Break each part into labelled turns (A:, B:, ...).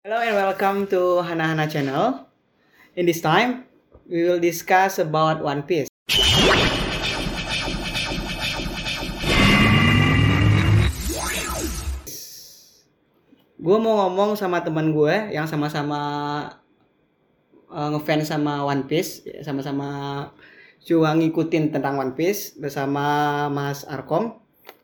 A: Hello and welcome to Hana Hana channel. In this time, we will discuss about One Piece. Gue mau ngomong sama teman gue yang sama-sama uh, ngefans sama One Piece, sama-sama juga ngikutin tentang One Piece bersama Mas Arkom.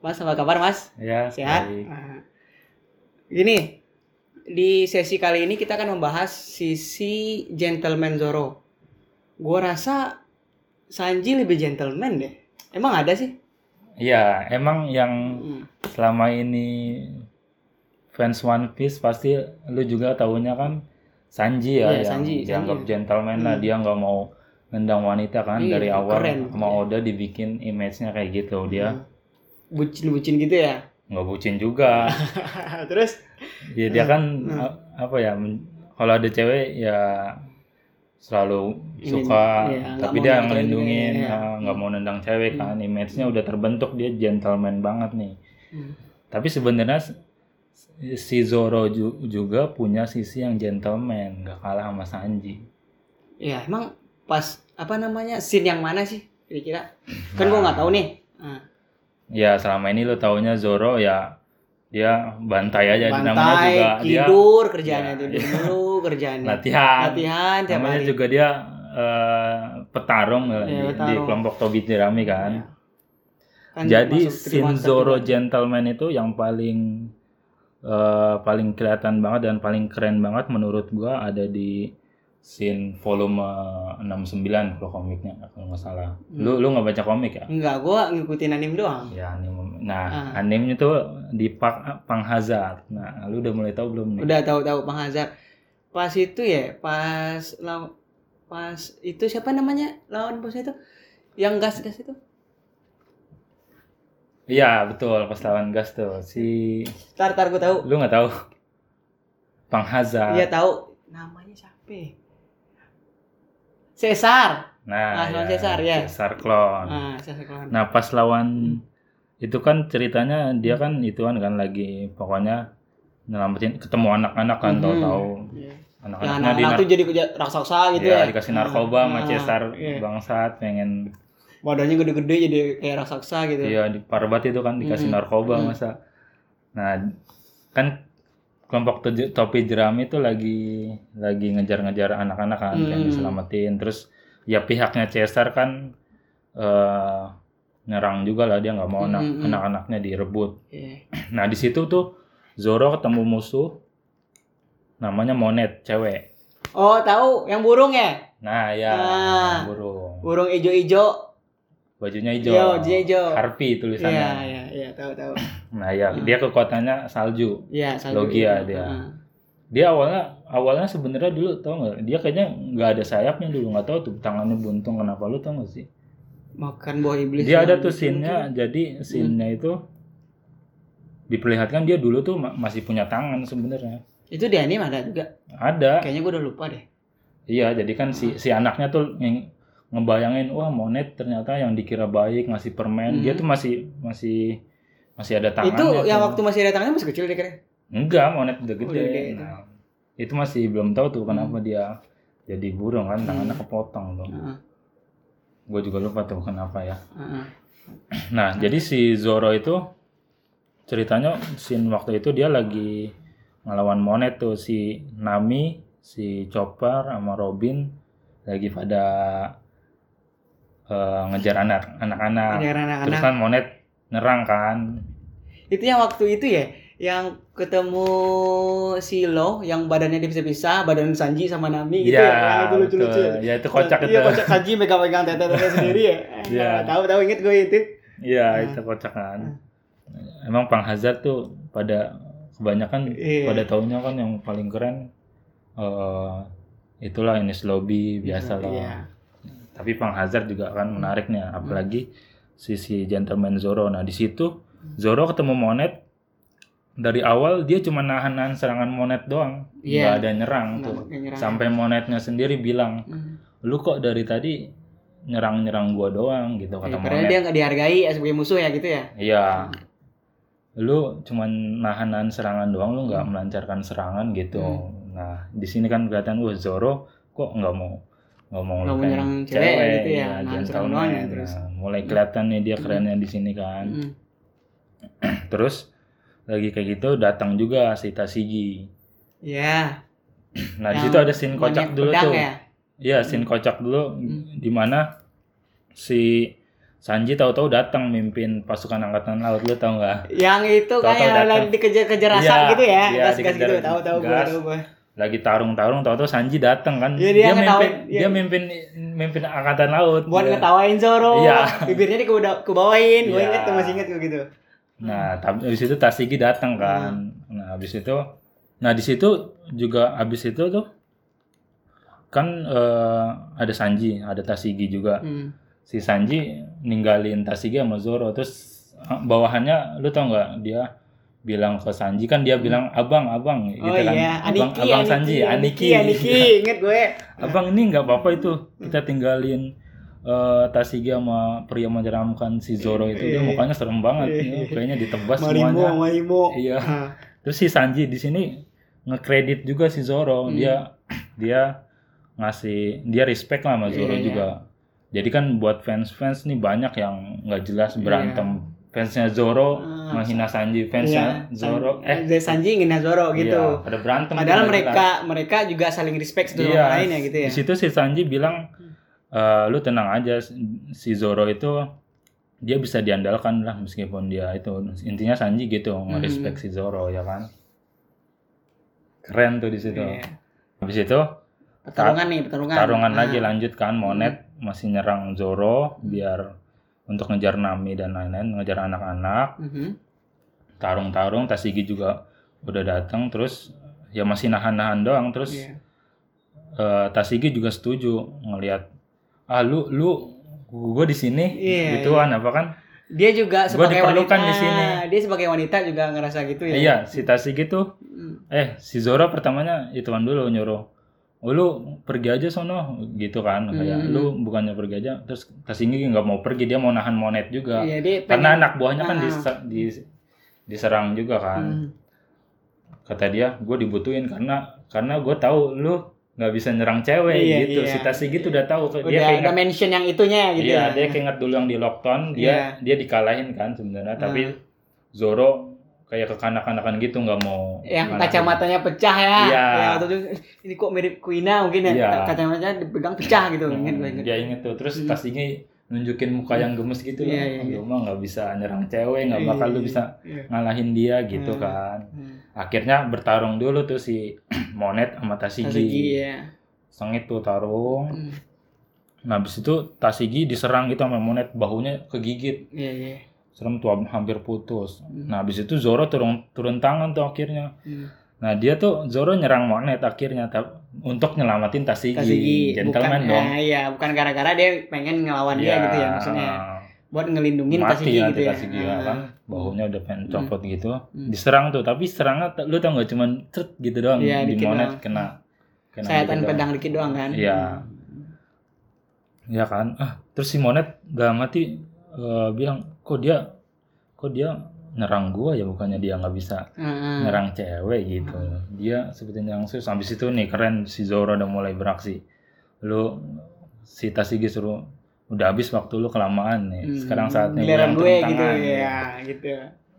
A: Mas, apa kabar Mas?
B: Ya,
A: Sehat?
B: baik.
A: Gini, di sesi kali ini kita akan membahas sisi gentleman Zoro. Gua rasa Sanji lebih gentleman deh. Emang ada sih?
B: Iya, emang yang
A: Hmm.
B: selama ini fans One Piece pasti lu juga tahunya kan Sanji ya
A: Iya,
B: yang
A: Sanji,
B: dianggap
A: Sanji.
B: gentleman lah
A: Hmm.
B: dia nggak mau nendang wanita kan
A: Iya,
B: dari awal
A: keren.
B: sama Oda dibikin image-nya kayak gitu dia
A: Hmm. Bucin-bucin gitu ya.
B: Nggak bucin juga
A: Terus
B: ya dia kan
A: Hmm.
B: a- apa ya kalau ada cewek ya selalu suka
A: nggak
B: tapi dia ngelindungin
A: iya.
B: ah, nggak mau nendang cewek kan image-nya udah terbentuk dia gentleman banget nih
A: Hmm.
B: Tapi sebenarnya si Zoro ju- juga punya sisi yang gentleman, gak kalah sama Sanji.
A: ya emang pas apa namanya scene yang mana sih kira-kira? Kan gua
B: Nah.
A: nggak tahu nih. Nah,
B: Ya selama ini lo taunya Zoro ya dia bantai aja namanya
A: bantai,
B: juga dia
A: tidur kerjaannya
B: Ya,
A: tidur
B: iya.
A: dulu kerjaannya.
B: latihan.
A: Latihan tiap
B: namanya
A: hari.
B: juga dia eh, petarung lah
A: Iya,
B: di, di
A: petarung.
B: kelompok Tobi Jerami kan.
A: Iya. Kan
B: Jadi
A: masuk
B: scene
A: Trimonster
B: Zoro
A: juga.
B: gentleman itu yang paling eh, paling kelihatan banget dan paling keren banget menurut gua ada di scene volume 69 kalau komiknya kalau nggak salah.
A: Hmm.
B: Lu lu nggak baca komik ya?
A: Enggak, gua ngikutin anime doang.
B: Ya anime. Nah,
A: Ah.
B: animenya tuh di Pak Panghazard. Nah, lu udah mulai tahu belum nih?
A: Udah tahu-tahu Bang Hazard. Pas itu ya, pas law- pas itu siapa namanya lawan bosnya itu? Yang gas-gas itu?
B: Iya, betul. Pas lawan gas tuh si
A: Tar tar gua tahu.
B: lu nggak tahu Panghazard.
A: Iya tahu. Namanya siapa? Ya? Cesar.
B: Nah,
A: Ah, lawan Caesar, ya.
B: Caesar Clone.
A: Ah, Cesar kawan.
B: Nah pas lawan itu kan ceritanya dia kan ituan kan lagi pokoknya nyelamatin ketemu anak-anak kan
A: Mhm.
B: tahu-tahu.
A: Ya,
B: anak-anaknya di
A: anak-anak
B: nar-
A: tuh jadi raksasa gitu
B: ya,
A: ya.
B: dikasih narkoba sama
A: Ah,
B: Cesar
A: iya.
B: bangsat pengen
A: Badannya gede-gede jadi kayak raksasa gitu.
B: iya di Parbat itu kan dikasih
A: Mhm.
B: narkoba
A: Mhm.
B: masa nah kan kelompok topi jerami itu lagi lagi ngejar-ngejar anak-anak kan pengen
A: Mhm.
B: diselamatin terus ya pihaknya Cesar kan eh nyerang juga lah dia nggak mau anak
A: Mhm.
B: anak-anaknya direbut
A: Iya.
B: Nah di situ tuh Zoro ketemu musuh namanya Monet cewek.
A: Oh, tahu yang burung ya?
B: Nah ya
A: Ah.
B: burung
A: Burung ijo-ijo.
B: bajunya hijau.
A: Bajunya hijau.
B: Harpy tulisannya.
A: Iya, iya, iya, tahu tahu.
B: Nah ya dia kekuatannya salju.
A: Iya, salju
B: Logia
A: itu.
B: dia.
A: Heeh.
B: Dia awalnya awalnya sebenarnya dulu tau nggak? Dia kayaknya nggak ada sayapnya dulu nggak tahu tuh tangannya buntung kenapa lu tau nggak sih?
A: Makan buah iblis.
B: Dia ada tuh
A: itu
B: scene-nya
A: mungkin.
B: jadi scene-nya itu diperlihatkan dia dulu tuh ma- masih punya tangan sebenarnya.
A: Itu di anime ada juga.
B: Ada.
A: Kayaknya gue udah lupa deh.
B: Iya, jadi kan si si anaknya tuh yang ngebayangin wah monet ternyata yang dikira baik ngasih permen, dia
A: Mhm.
B: tuh masih masih masih ada tangannya.
A: itu yang
B: tuh.
A: waktu masih ada tangannya masih kecil deh kira.
B: enggak monet udah gede.
A: Udah gede,
B: Nah, itu masih belum tahu tuh kenapa
A: Hmm.
B: dia jadi burung kan tangannya kepotong tuh.
A: Heeh.
B: Gue juga lupa tuh kenapa ya.
A: Heeh.
B: Nah, jadi si Zoro itu ceritanya scene waktu itu dia lagi ngelawan monet tuh si Nami, si Chopper sama Robin lagi pada eh, ngejar anak anak-anak. Terus
A: anak-anak.
B: kan monet nyerang kan.
A: Itu yang waktu itu ya, yang ketemu si Lo yang badannya dipisah-pisah, badan Sanji sama Nami gitu
B: Iya,
A: ya. Yang itu lucu-lucu.
B: betul. Ya, itu kocak
A: Iya,
B: itu.
A: kocak Sanji megang-megang tete-tete sendiri ya.
B: Iya.
A: Nah, Tahu tahu inget gue itu.
B: Iya,
A: Ah.
B: itu kocak kan. Emang Pang Hazard tuh pada kebanyakan
A: Iya.
B: pada tahunnya kan yang paling keren eh itulah Ines Lobby biasa lah.
A: Iya.
B: Tapi Pang Hazard juga kan menarik nih, apalagi sisi gentleman Zoro. Nah di situ Zoro ketemu Monet dari awal dia cuma nahan-nahan serangan Monet doang,
A: Iya.
B: nggak ada nyerang
A: Nggak
B: tuh.
A: nyerang.
B: Sampai Monetnya sendiri bilang,
A: Hmm.
B: lu kok dari tadi nyerang-nyerang gua doang gitu
A: Ya,
B: kata
A: karena
B: Monet.
A: dia nggak dihargai sebagai musuh ya gitu ya.
B: Iya. Lu cuman nahan-nahan serangan doang, lu nggak melancarkan serangan gitu.
A: Hmm.
B: Nah, di sini kan kelihatan wah Zoro kok nggak mau nggak mau
A: Nggak mau
B: ngelukain
A: nyerang cewek gitu ya, nah, ya, terus.
B: Nah, mulai kelihatan nih dia kerennya di sini kan.
A: Mm.
B: Terus lagi kayak gitu datang juga si Tasigi.
A: Ya.
B: Nah, di situ ada scene kocak dulu tuh.
A: ya.
B: Iya, scene kocak dulu
A: Hmm.
B: di mana si Sanji tahu-tahu datang mimpin pasukan angkatan laut lu tahu nggak?
A: Yang itu kan yang lagi dikejar-kejar
B: Iya,
A: gitu ya.
B: iya,
A: Gas-gas gitu. Tahu-tahu gue, tahu gue.
B: Lagi tarung-tarung tahu-tahu Sanji datang kan.
A: Iya, dia
B: mimpin
A: ngetawain, iya.
B: dia mimpin mimpin angkatan laut.
A: Buat
B: Dia-
A: ngetawain Zoro.
B: Iya.
A: Bibirnya di ke bawain. Gue
B: Iya.
A: inget tuh masih inget gue gitu.
B: Nah, tapi habis itu Tasigi datang kan. Nah, habis itu nah di situ juga habis itu tuh kan eh, ada Sanji, ada Tasigi juga.
A: Hmm.
B: Si Sanji ninggalin Tasigi sama Zoro terus eh, bawahannya lu tau nggak dia bilang ke Sanji kan dia bilang abang abang gitu
A: Oh
B: kan
A: iya,
B: abang
A: Aniki,
B: abang
A: Aniki,
B: Sanji
A: Aniki,
B: Aniki,
A: Aniki, inget gue.
B: abang ini nggak apa-apa itu kita tinggalin eh, Tasigi sama pria menyeramkan si Zoro itu dia
A: Iya.
B: mukanya serem banget
A: Iya.
B: ya, kayaknya ditebas
A: Marimo,
B: semuanya
A: Marimo.
B: Iya. Terus si Sanji di sini ngekredit juga si Zoro.
A: Hmm.
B: Dia dia ngasih dia respect lah sama Zoro
A: Iya, iya.
B: juga. Jadi kan buat fans-fans nih banyak yang nggak jelas
A: Iya.
B: berantem. Fansnya Zoro
A: Ah,
B: menghina Sanji, fansnya
A: Iya,
B: Zoro eh
A: Sanji ngina Zoro gitu.
B: iya, pada berantem.
A: Padahal
B: nggak
A: mereka mereka juga saling respect satu.
B: Iya.
A: sama lain ya gitu ya.
B: Di situ si Sanji bilang "Eh, lu tenang aja si Zoro itu dia bisa diandalkan lah meskipun dia itu intinya Sanji gitu
A: Hmm.
B: nge-respect si Zoro ya kan keren tuh di situ
A: Iya.
B: habis itu
A: Pertarungan nih, pertarungan.
B: tarungan
A: Ah.
B: lagi lanjut kan Monet masih nyerang Zoro biar untuk ngejar Nami dan lain-lain ngejar anak-anak
A: Mhm.
B: tarung-tarung Tasigi juga udah datang terus ya masih nahan-nahan doang terus
A: Iya.
B: eh, Tasigi juga setuju ngelihat ah lu lu gue di sini
A: Iya,
B: gituan apa kan
A: Dia juga sebagai
B: diperlukan
A: wanita.
B: di sini.
A: Dia sebagai wanita juga ngerasa gitu ya.
B: iya si Tasigi tuh
A: Hmm.
B: eh si Zoro pertamanya ituan dulu nyuruh oh, lu pergi aja sono gitu kan kayak
A: Hmm.
B: lu bukannya pergi aja terus Tasigi nggak mau pergi dia mau nahan Monet juga
A: Iya, dia
B: karena
A: pengen-
B: anak buahnya kan
A: Ah.
B: di- diserang juga kan
A: Hmm.
B: kata dia gue dibutuhin karena karena gue tahu lu nggak bisa nyerang cewek
A: Iya,
B: gitu
A: iya.
B: si Tasigi tuh udah tahu dia
A: Udah,
B: keinget
A: udah mention yang itunya gitu
B: iya
A: ya.
B: dia keinget dulu yang di Lockdown dia
A: Iya.
B: dia dikalahin kan sebenarnya tapi
A: Ah.
B: Zoro kayak kekanak-kanakan gitu nggak mau
A: yang kacamatanya pecah ya.
B: Iya.
A: Ya, itu, ini kok mirip Kuina mungkin ya.
B: Iya.
A: Kacamatanya dipegang pecah gitu.
B: Hmm,
A: Ingat gue ingat.
B: dia inget tuh terus
A: Hmm.
B: Tasigi nunjukin muka yang gemes gitu
A: Iya,
B: loh.
A: iya, iya.
B: lu mah nggak bisa nyerang cewek nggak bakal lu bisa
A: Iya.
B: ngalahin dia gitu
A: Hmm.
B: kan
A: Hmm.
B: Akhirnya bertarung dulu tuh si Monet sama Tasigi,
A: Tasigi ya.
B: sengit tuh tarung
A: Hmm.
B: Nah, habis itu Tasigi diserang gitu sama Monet, bahunya kegigit.
A: Iya, iya.
B: Serem tuh hampir putus.
A: Hmm.
B: Nah, habis itu Zoro turun turun tangan tuh akhirnya.
A: Hmm.
B: Nah, dia tuh Zoro nyerang Monet akhirnya untuk nyelamatin Tasigi.
A: Tasigi
B: Gentleman
A: bukan,
B: dong.
A: ah, iya, bukan gara-gara dia pengen ngelawan dia gitu ya maksudnya. Buat ngelindungin
B: mati nanti
A: gitu ya. Ah.
B: kan. Bahunya udah pengen
A: Hmm.
B: copot gitu.
A: Hmm.
B: Diserang tuh, tapi serangnya lu tau gak cuman cet gitu doang
A: Iya,
B: di Monet kena kena
A: Sayatan
B: gitu doang.
A: pedang dikit doang kan.
B: Iya. Ya kan. Ah, terus si Monet gak mati eh, bilang kok dia kok dia nyerang gua ya bukannya dia nggak bisa
A: Heeh.
B: nyerang cewek gitu. Dia seperti nyerang sus. Habis itu nih keren si Zoro udah mulai beraksi. Lu si Tasigi suruh udah habis waktu lu kelamaan nih.
A: Hmm.
B: Sekarang saatnya
A: Giliran
B: yang
A: gue
B: turun
A: gitu
B: tangan.
A: ya, gitu.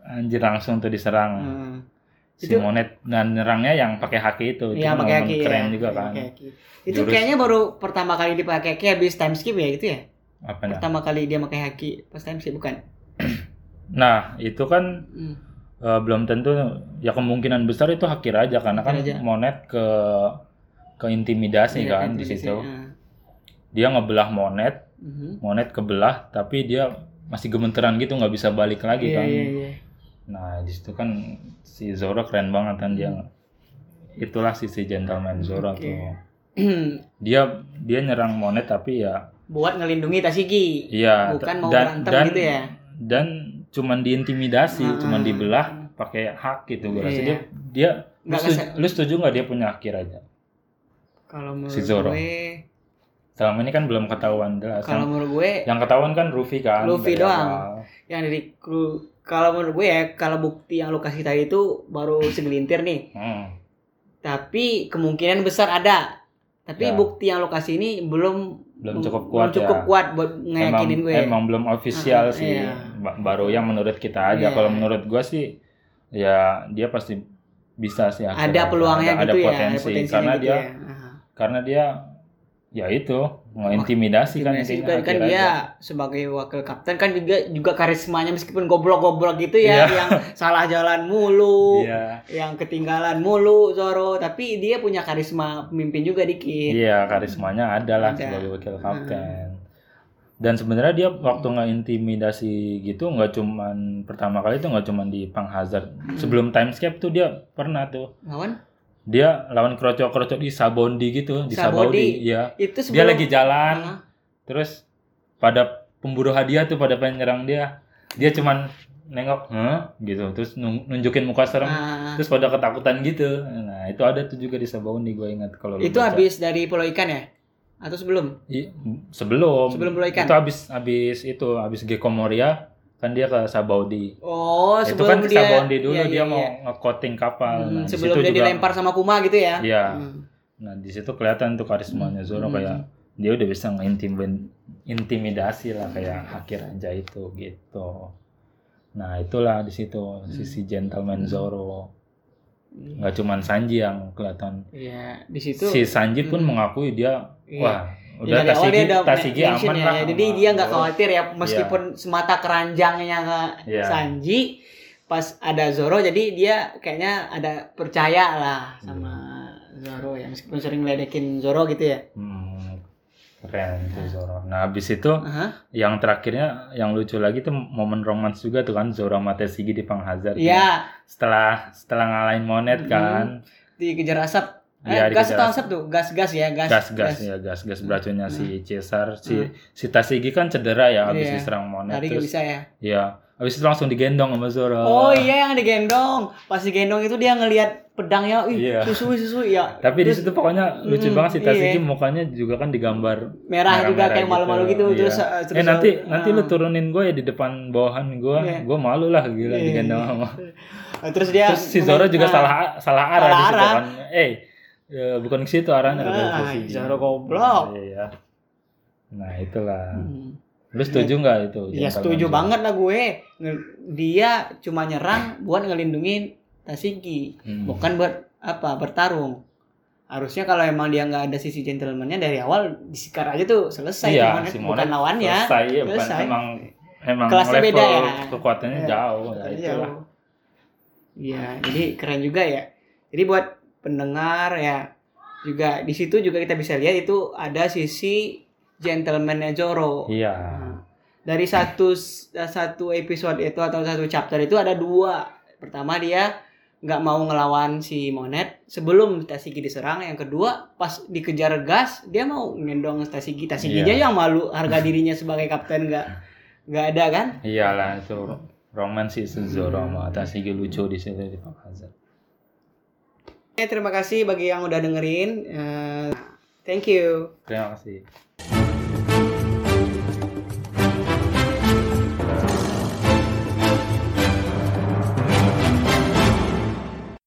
B: Anjir langsung tuh diserang.
A: Hmm.
B: Si
A: Itu-
B: Monet dan nyerangnya yang pakai haki itu. Itu
A: Iya, pakai haki
B: keren
A: ya.
B: juga kan.
A: haki. Itu
B: Jurus-
A: kayaknya baru pertama kali dipakai haki habis time skip ya gitu ya?
B: Apanya?
A: Pertama kali dia pakai haki pas time skip bukan?
B: Nah, itu kan
A: Hmm.
B: Eh, belum tentu ya kemungkinan besar itu haki raja karena kan
A: raja.
B: monet ke ke intimidasi
A: Iya,
B: kan di situ
A: ah.
B: dia ngebelah monet
A: Mhm.
B: monet kebelah tapi dia masih gemeteran gitu nggak bisa balik lagi
A: Iya,
B: kan
A: iya, iya.
B: nah di situ kan si Zoro keren banget kan dia itulah sisi gentleman Zoro
A: Oke.
B: tuh dia dia nyerang monet tapi ya
A: Buat ngelindungi Tasigi.
B: iya
A: Bukan mau
B: dan
A: berantem
B: dan
A: gitu ya?
B: dan cuman diintimidasi
A: Ah.
B: cuman dibelah pakai hak gitu gue rasa
A: Iya.
B: dia dia lu setuju, lu setuju nggak dia punya haki raja
A: Kalau menurut
B: Si Zoro.
A: gue,
B: selama ini kan belum ketahuan jelas
A: kalau menurut gue
B: yang ketahuan kan Luffy kan
A: Luffy doang.
B: awal.
A: yang dari kru kalau menurut gue ya kalau bukti yang lu kasih tadi itu baru segelintir nih
B: hmm.
A: tapi kemungkinan besar ada. Tapi
B: Ya.
A: bukti yang lokasi ini belum
B: Belum cukup
A: belum
B: kuat
A: cukup
B: ya.
A: kuat buat
B: emang,
A: ngeyakinin gue.
B: emang belum official
A: Ah,
B: sih
A: iya.
B: Ba- baru yang menurut kita aja
A: Iya.
B: kalau menurut gua sih ya dia pasti bisa sih
A: ada peluangnya
B: ada,
A: gitu
B: ada
A: ya,
B: potensi
A: potensinya
B: karena
A: gitu
B: dia
A: ya.
B: Karena dia ya itu mengintimidasi kan intinya
A: kan, kan
B: akhir
A: dia
B: aja.
A: sebagai wakil kapten kan juga juga karismanya meskipun goblok-goblok gitu ya
B: Iya.
A: yang salah jalan mulu
B: iya
A: yang ketinggalan mulu Zoro tapi dia punya karisma pemimpin juga dikit
B: iya karismanya ada lah
A: Ada.
B: sebagai wakil kapten dan sebenarnya dia waktu nggak intimidasi gitu nggak cuman pertama kali itu nggak cuman di Pang Hazard
A: Hmm.
B: sebelum timescape tuh dia pernah tuh
A: lawan
B: dia lawan kroco-kroco di Sabondi gitu di
A: Sabondi.
B: Sabondi. iya.
A: Itu
B: dia
A: sebelum
B: lagi jalan
A: Ah,
B: terus pada pemburu hadiah tuh pada pengen nyerang dia. Dia cuman nengok Hah? gitu. Terus nun- nunjukin muka serem
A: ah.
B: terus pada ketakutan gitu. Nah itu ada tuh juga di Sabondi gue ingat kalau
A: itu habis dari Pulau Ikan ya? Atau sebelum?
B: I- sebelum.
A: Sebelum Pulau Ikan?
B: itu habis habis itu habis Gecko Moria kan dia ke Sabaudi
A: oh
B: itu
A: sebelum
B: kan ke
A: dia
B: Sabaudi dulu
A: iya,
B: dia
A: iya,
B: mau
A: iya.
B: nge-coating kapal
A: Hmm,
B: nah,
A: sebelum dia
B: juga-
A: dilempar sama Kuma gitu ya
B: Iya.
A: Hmm.
B: Nah, di situ kelihatan tuh karismanya Zoro
A: Hmm.
B: kayak dia udah bisa ngintimidasi lah kayak akhir aja itu gitu. Nah, itulah di situ
A: Hmm.
B: sisi gentleman Zoro. Nggak cuman Sanji yang kelihatan.
A: Iya, di situ
B: Si Sanji pun
A: Hmm.
B: mengakui dia
A: Iya.
B: wah, udah
A: awal
B: Tasigi,
A: dia udah
B: Tasigi aman
A: ya,
B: lah.
A: ya. Jadi dia nggak
B: Zoro.
A: khawatir ya meskipun semata keranjangnya ke
B: Iya.
A: Sanji pas ada Zoro jadi dia kayaknya ada percaya lah sama Zoro ya meskipun sering ledekin Zoro gitu ya.
B: Hmm, keren tuh Zoro. Nah, habis itu
A: Aha.
B: yang terakhirnya yang lucu lagi tuh momen romans juga tuh kan Zoro sama Tasigi di Pang Hazard.
A: Iya,
B: Setelah setelah ngalahin Monet
A: Hmm.
B: kan.
A: dikejar asap. Eh,
B: Iya,
A: gas
B: dikejar
A: atau
B: asap.
A: tuh? Gas-gas ya, gas.
B: gas gas ya gas gas beracunnya si Cesar si
A: Hmm.
B: si Tasigi kan cedera ya habis
A: Iya.
B: diserang Monet
A: Lari
B: terus
A: bisa ya.
B: ya habis itu langsung digendong sama Zoro
A: Oh iya yang digendong. Pas digendong itu dia ngelihat pedangnya, ih
B: Iya.
A: susu susu ya.
B: tapi di situ pokoknya lucu
A: Hmm,
B: banget si Tasigi
A: iya.
B: mukanya juga kan digambar
A: merah juga
B: merah-merah
A: kayak malu-malu gitu,
B: Iya.
A: terus uh, terus
B: eh nanti
A: uh,
B: nanti lu turunin gue ya di depan bawahan gue
A: Iya.
B: gue malu lah gila
A: Iya.
B: digendong sama
A: terus dia
B: terus si Zoro juga
A: Ah,
B: salah salah arah
A: Salah
B: di situ
A: arah.
B: kan eh ya, bukan ke situ arahnya
A: Ah,
B: Tasigi.
A: Zoro goblok.
B: iya nah itulah
A: Hmm.
B: lu setuju nggak itu
A: Ya setuju
B: Zoro?
A: banget lah gue. Dia cuma nyerang buat ngelindungin Tasigi,
B: Hmm.
A: bukan buat apa bertarung. Harusnya kalau emang dia nggak ada sisi gentlemannya dari awal disikar aja tuh selesai
B: iya,
A: cuman
B: si
A: bukan lawannya.
B: Selesai, ya, bukan
A: Selesai.
B: emang emang
A: Kelasnya
B: level
A: beda ya.
B: kekuatannya
A: Iya.
B: jauh. Ya,
A: Iya. Iya, jadi keren juga ya. Jadi buat pendengar ya juga di situ juga kita bisa lihat itu ada sisi gentlemannya Zoro.
B: Iya.
A: Nah, dari satu satu episode itu atau satu chapter itu ada dua. Pertama dia nggak mau ngelawan si Monet sebelum Tasigi diserang. Yang kedua pas dikejar gas dia mau ngendong Tasigi. Tasiginya
B: Iya.
A: yang malu harga dirinya sebagai kapten nggak nggak ada kan?
B: Iyalah itu romantis si Zoro sama Tasigi lucu di situ di Pak Hazard.
A: Oke, terima kasih bagi yang udah dengerin. Eh, thank you.
B: Terima kasih.